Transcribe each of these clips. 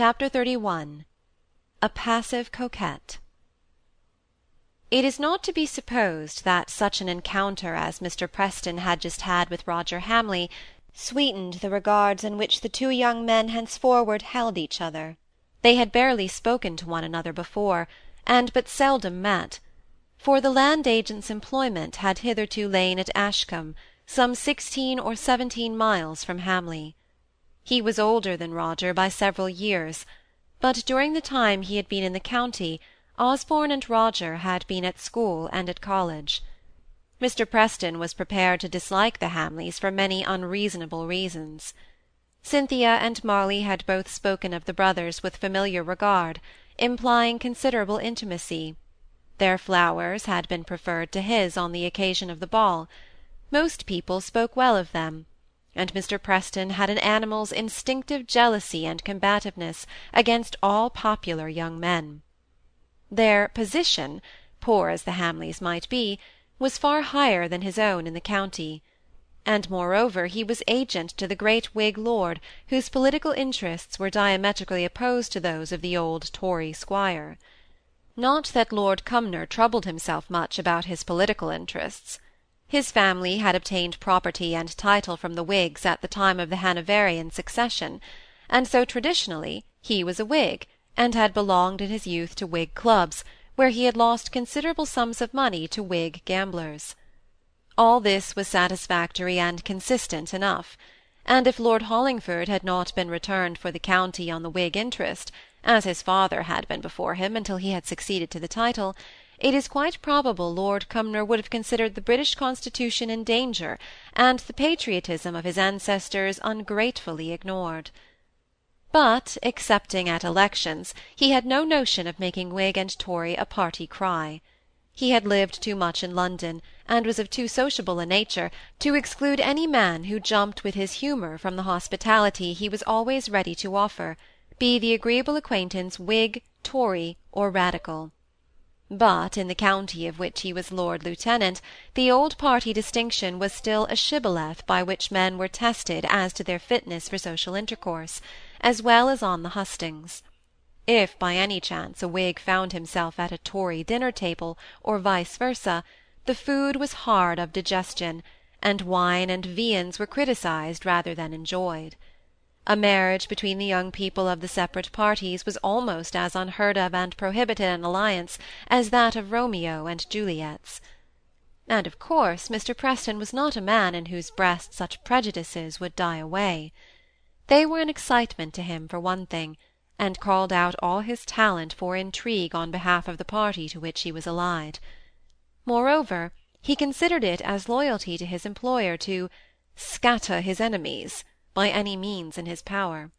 Chapter XXXI A Passive Coquette It is not to be supposed that such an encounter as Mr. Preston had just had with Roger Hamley sweetened the regards in which the two young men henceforward held each other. They had barely spoken to one another before, and but seldom met; for the land agent's employment had hitherto lain at Ashcombe, some sixteen or seventeen miles from Hamley. He was older than Roger by several years, but during the time he had been in the county, Osborne and Roger had been at school and at college. Mr. Preston was prepared to dislike the Hamleys for many unreasonable reasons. Cynthia and Molly had both spoken of the brothers with familiar regard, implying considerable intimacy. Their flowers had been preferred to his on the occasion of the ball. Most people spoke well of them, and Mr. Preston had an animal's instinctive jealousy and combativeness against all popular young men. Their position, poor as the Hamleys might be, was far higher than his own in the county and moreover he was agent to the great Whig lord whose political interests were diametrically opposed to those of the old Tory squire. Not that Lord Cumnor troubled himself much about his political interests. His family had obtained property and title from the Whigs at the time of the Hanoverian succession, and so traditionally he was a Whig, and had belonged in his youth to Whig clubs, where he had lost considerable sums of money to Whig gamblers. All this was satisfactory and consistent enough; and if Lord Hollingford had not been returned for the county on the Whig interest, as his father had been before him until he had succeeded to the title, it is quite probable Lord Cumnor would have considered the British constitution in danger, and the patriotism of his ancestors ungratefully ignored. But, excepting at elections, he had no notion of making Whig and Tory a party cry. He had lived too much in London, and was of too sociable a nature, to exclude any man who jumped with his humour from the hospitality he was always ready to offer, be the agreeable acquaintance Whig, Tory, or Radical. But in the county of which he was Lord Lieutenant, the old party distinction was still a shibboleth by which men were tested as to their fitness for social intercourse, as well as on the hustings. If by any chance a Whig found himself at a Tory dinner table, or vice versa, the food was hard of digestion, and wine and viands were criticised rather than enjoyed. A marriage between the young people of the separate parties was almost as unheard of and prohibited an alliance as that of Romeo and Juliet's. And of course Mr. Preston was not a man in whose breast such prejudices would die away. They were an excitement to him for one thing and called out all his talent for intrigue on behalf of the party to which he was allied. Moreover, he considered it as loyalty to his employer to scatter his enemies by any means in his power.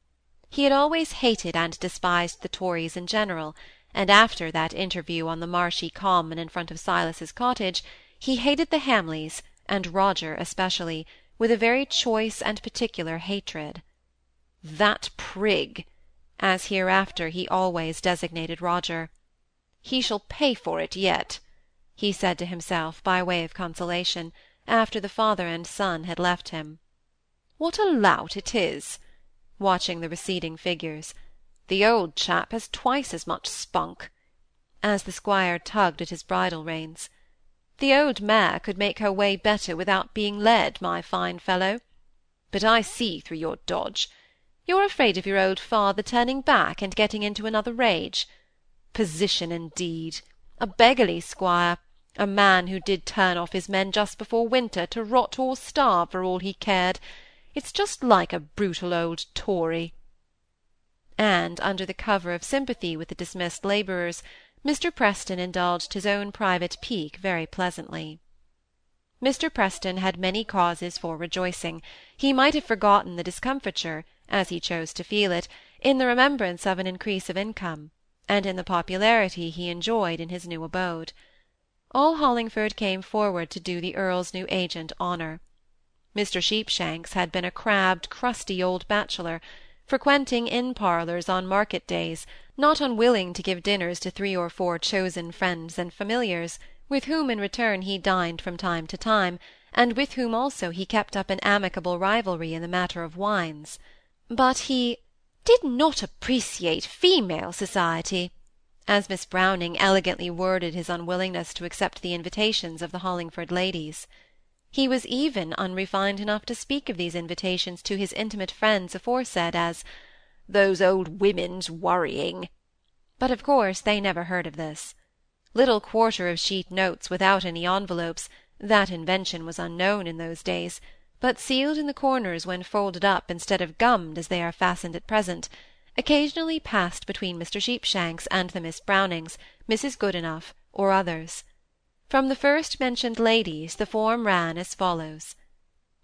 He had always hated and despised the Tories in general, and after that interview on the marshy common in front of Silas's cottage, he hated the Hamleys, and Roger especially, with a very choice and particular hatred. That prig! as hereafter he always designated Roger. He shall pay for it yet, he said to himself by way of consolation, after the father and son had left him. What a lout it is! watching the receding figures. The old chap has twice as much spunk, as the squire tugged at his bridle reins. The old mare could make her way better without being led, my fine fellow. But I see through your dodge. You're afraid of your old father turning back and getting into another rage. Position, indeed! A beggarly squire, a man who did turn off his men just before winter, to rot or starve for all he cared. It's just like a brutal old Tory. And, under the cover of sympathy with the dismissed labourers, Mr. Preston indulged his own private pique very pleasantly. Mr. Preston had many causes for rejoicing. He might have forgotten the discomfiture as he chose to feel it, in the remembrance of an increase of income, and in the popularity he enjoyed in his new abode. All Hollingford came forward to do the Earl's new agent honour. Mr. Sheepshanks had been a crabbed, crusty old bachelor, frequenting inn-parlours on market days, not unwilling to give dinners to three or four chosen friends and familiars, with whom in return he dined from time to time, and with whom also he kept up an amicable rivalry in the matter of wines but he did not appreciate female society, as Miss Browning elegantly worded his unwillingness to accept the invitations of the Hollingford ladies. He was even unrefined enough to speak of these invitations to his intimate friends aforesaid as "those old women's worrying," but of course they never heard of this. Little quarter of sheet notes without any envelopes that invention was unknown in those days but sealed in the corners when folded up instead of gummed as they are fastened at present, occasionally passed between Mr. Sheepshanks and the Miss Brownings, Mrs. Goodenough, or others. From the first mentioned ladies the form ran as follows: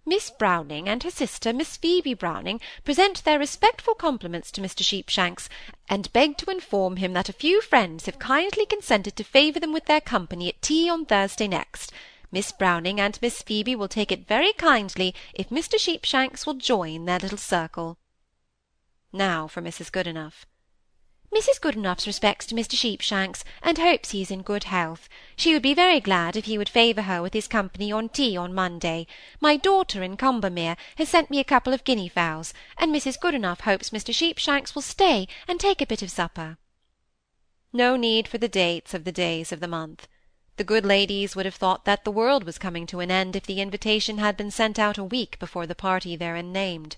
"Miss Browning and her sister, Miss Phoebe Browning, present their respectful compliments to Mr. Sheepshanks, and beg to inform him that a few friends have kindly consented to favour them with their company at tea on Thursday next. Miss Browning and Miss Phoebe will take it very kindly if Mr. Sheepshanks will join their little circle." Now for Mrs. Goodenough. Mrs. Goodenough's respects to Mr. Sheepshanks, and hopes he is in good health. She would be very glad if he would favour her with his company on tea on Monday. My daughter in Combermere has sent me a couple of guinea fowls, and Mrs. Goodenough hopes Mr. Sheepshanks will stay and take a bit of supper. No need for the dates of the days of the month. The good ladies would have thought that the world was coming to an end if the invitation had been sent out a week before the party therein named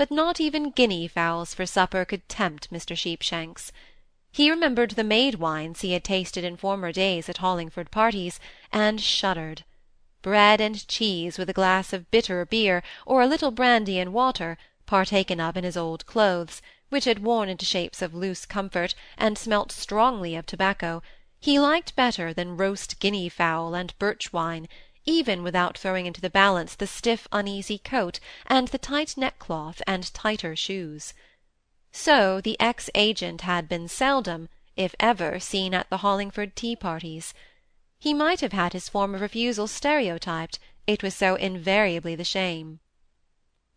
but not even guinea fowls for supper could tempt Mr. Sheepshanks. He remembered the made wines he had tasted in former days at Hollingford parties, and shuddered. Bread and cheese with a glass of bitter beer, or a little brandy and water, partaken of in his old clothes, which had worn into shapes of loose comfort, and smelt strongly of tobacco, he liked better than roast guinea fowl and birch wine, even without throwing into the balance the stiff uneasy coat and the tight neckcloth and tighter shoes. So the ex-agent had been seldom, if ever, seen at the Hollingford tea-parties. He might have had his form of refusal stereotyped, it was so invariably the shame.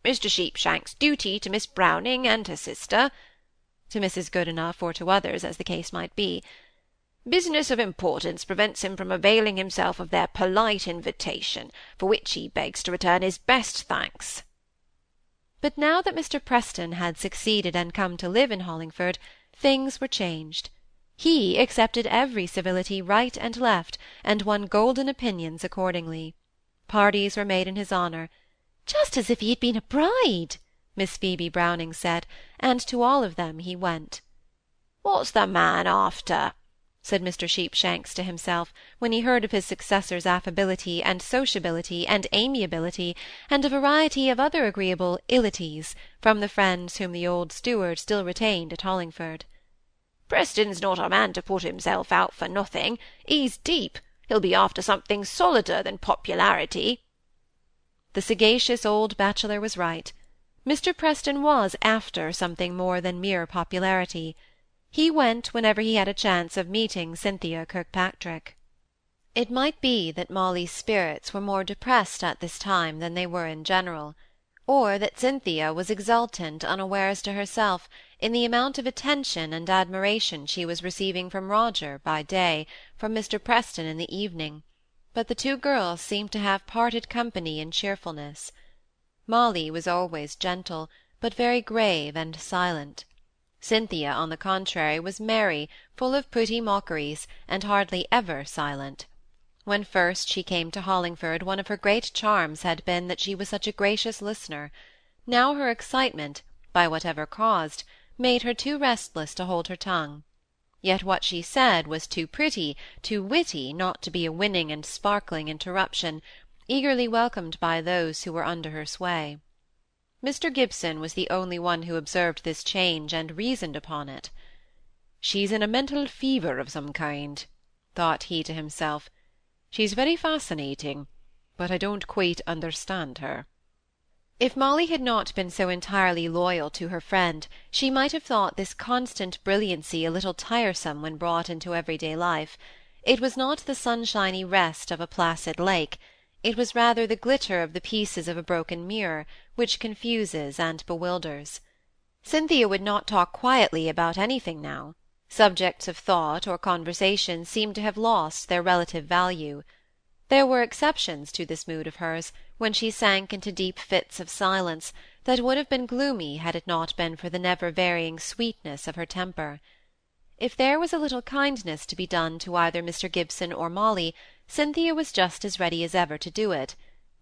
"Mr. Sheepshanks' duty to Miss Browning and her sister," to Mrs. Goodenough or to others, as the case might be, Business of importance prevents him from availing himself of their polite invitation, for which he begs to return his best thanks." But now that Mr. Preston had succeeded and come to live in Hollingford, things were changed. He accepted every civility right and left, and won golden opinions accordingly. Parties were made in his honour, "just as if he had been a bride," Miss Phoebe Browning said, and to all of them he went. "What's the man after?" Said Mr. Sheepshanks to himself, when he heard of his successor's affability and sociability and amiability, and a variety of other agreeable illities, from the friends whom the old steward still retained at Hollingford. "Preston's not a man to put himself out for nothing. He's deep. He'll be after something solider than popularity." The sagacious old bachelor was right. Mr. Preston was after something more than mere popularity he went whenever he had a chance of meeting Cynthia Kirkpatrick. It might be that Molly's spirits were more depressed at this time than they were in general, or that Cynthia was exultant unawares to herself in the amount of attention and admiration she was receiving from Roger by day, from Mr. Preston in the evening, but the two girls seemed to have parted company in cheerfulness. Molly was always gentle, but very grave and silent. Cynthia, on the contrary, was merry, full of pretty mockeries, and hardly ever silent. When first she came to Hollingford one of her great charms had been that she was such a gracious listener; now her excitement, by whatever caused, made her too restless to hold her tongue. Yet what she said was too pretty, too witty, not to be a winning and sparkling interruption, eagerly welcomed by those who were under her sway. Mr. Gibson was the only one who observed this change and reasoned upon it. "She's in a mental fever of some kind," thought he to himself. "She's very fascinating, but I don't quite understand her." If Molly had not been so entirely loyal to her friend, she might have thought this constant brilliancy a little tiresome when brought into everyday life. It was not the sunshiny rest of a placid lake it was rather the glitter of the pieces of a broken mirror, which confuses and bewilders. Cynthia would not talk quietly about anything now. Subjects of thought or conversation seemed to have lost their relative value. There were exceptions to this mood of hers, when she sank into deep fits of silence, that would have been gloomy had it not been for the never varying sweetness of her temper. If there was a little kindness to be done to either Mr. Gibson or Molly, Cynthia was just as ready as ever to do it,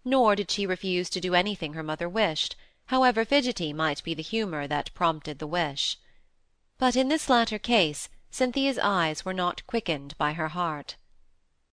nor did she refuse to do anything her mother wished, however fidgety might be the humour that prompted the wish. But in this latter case Cynthia's eyes were not quickened by her heart.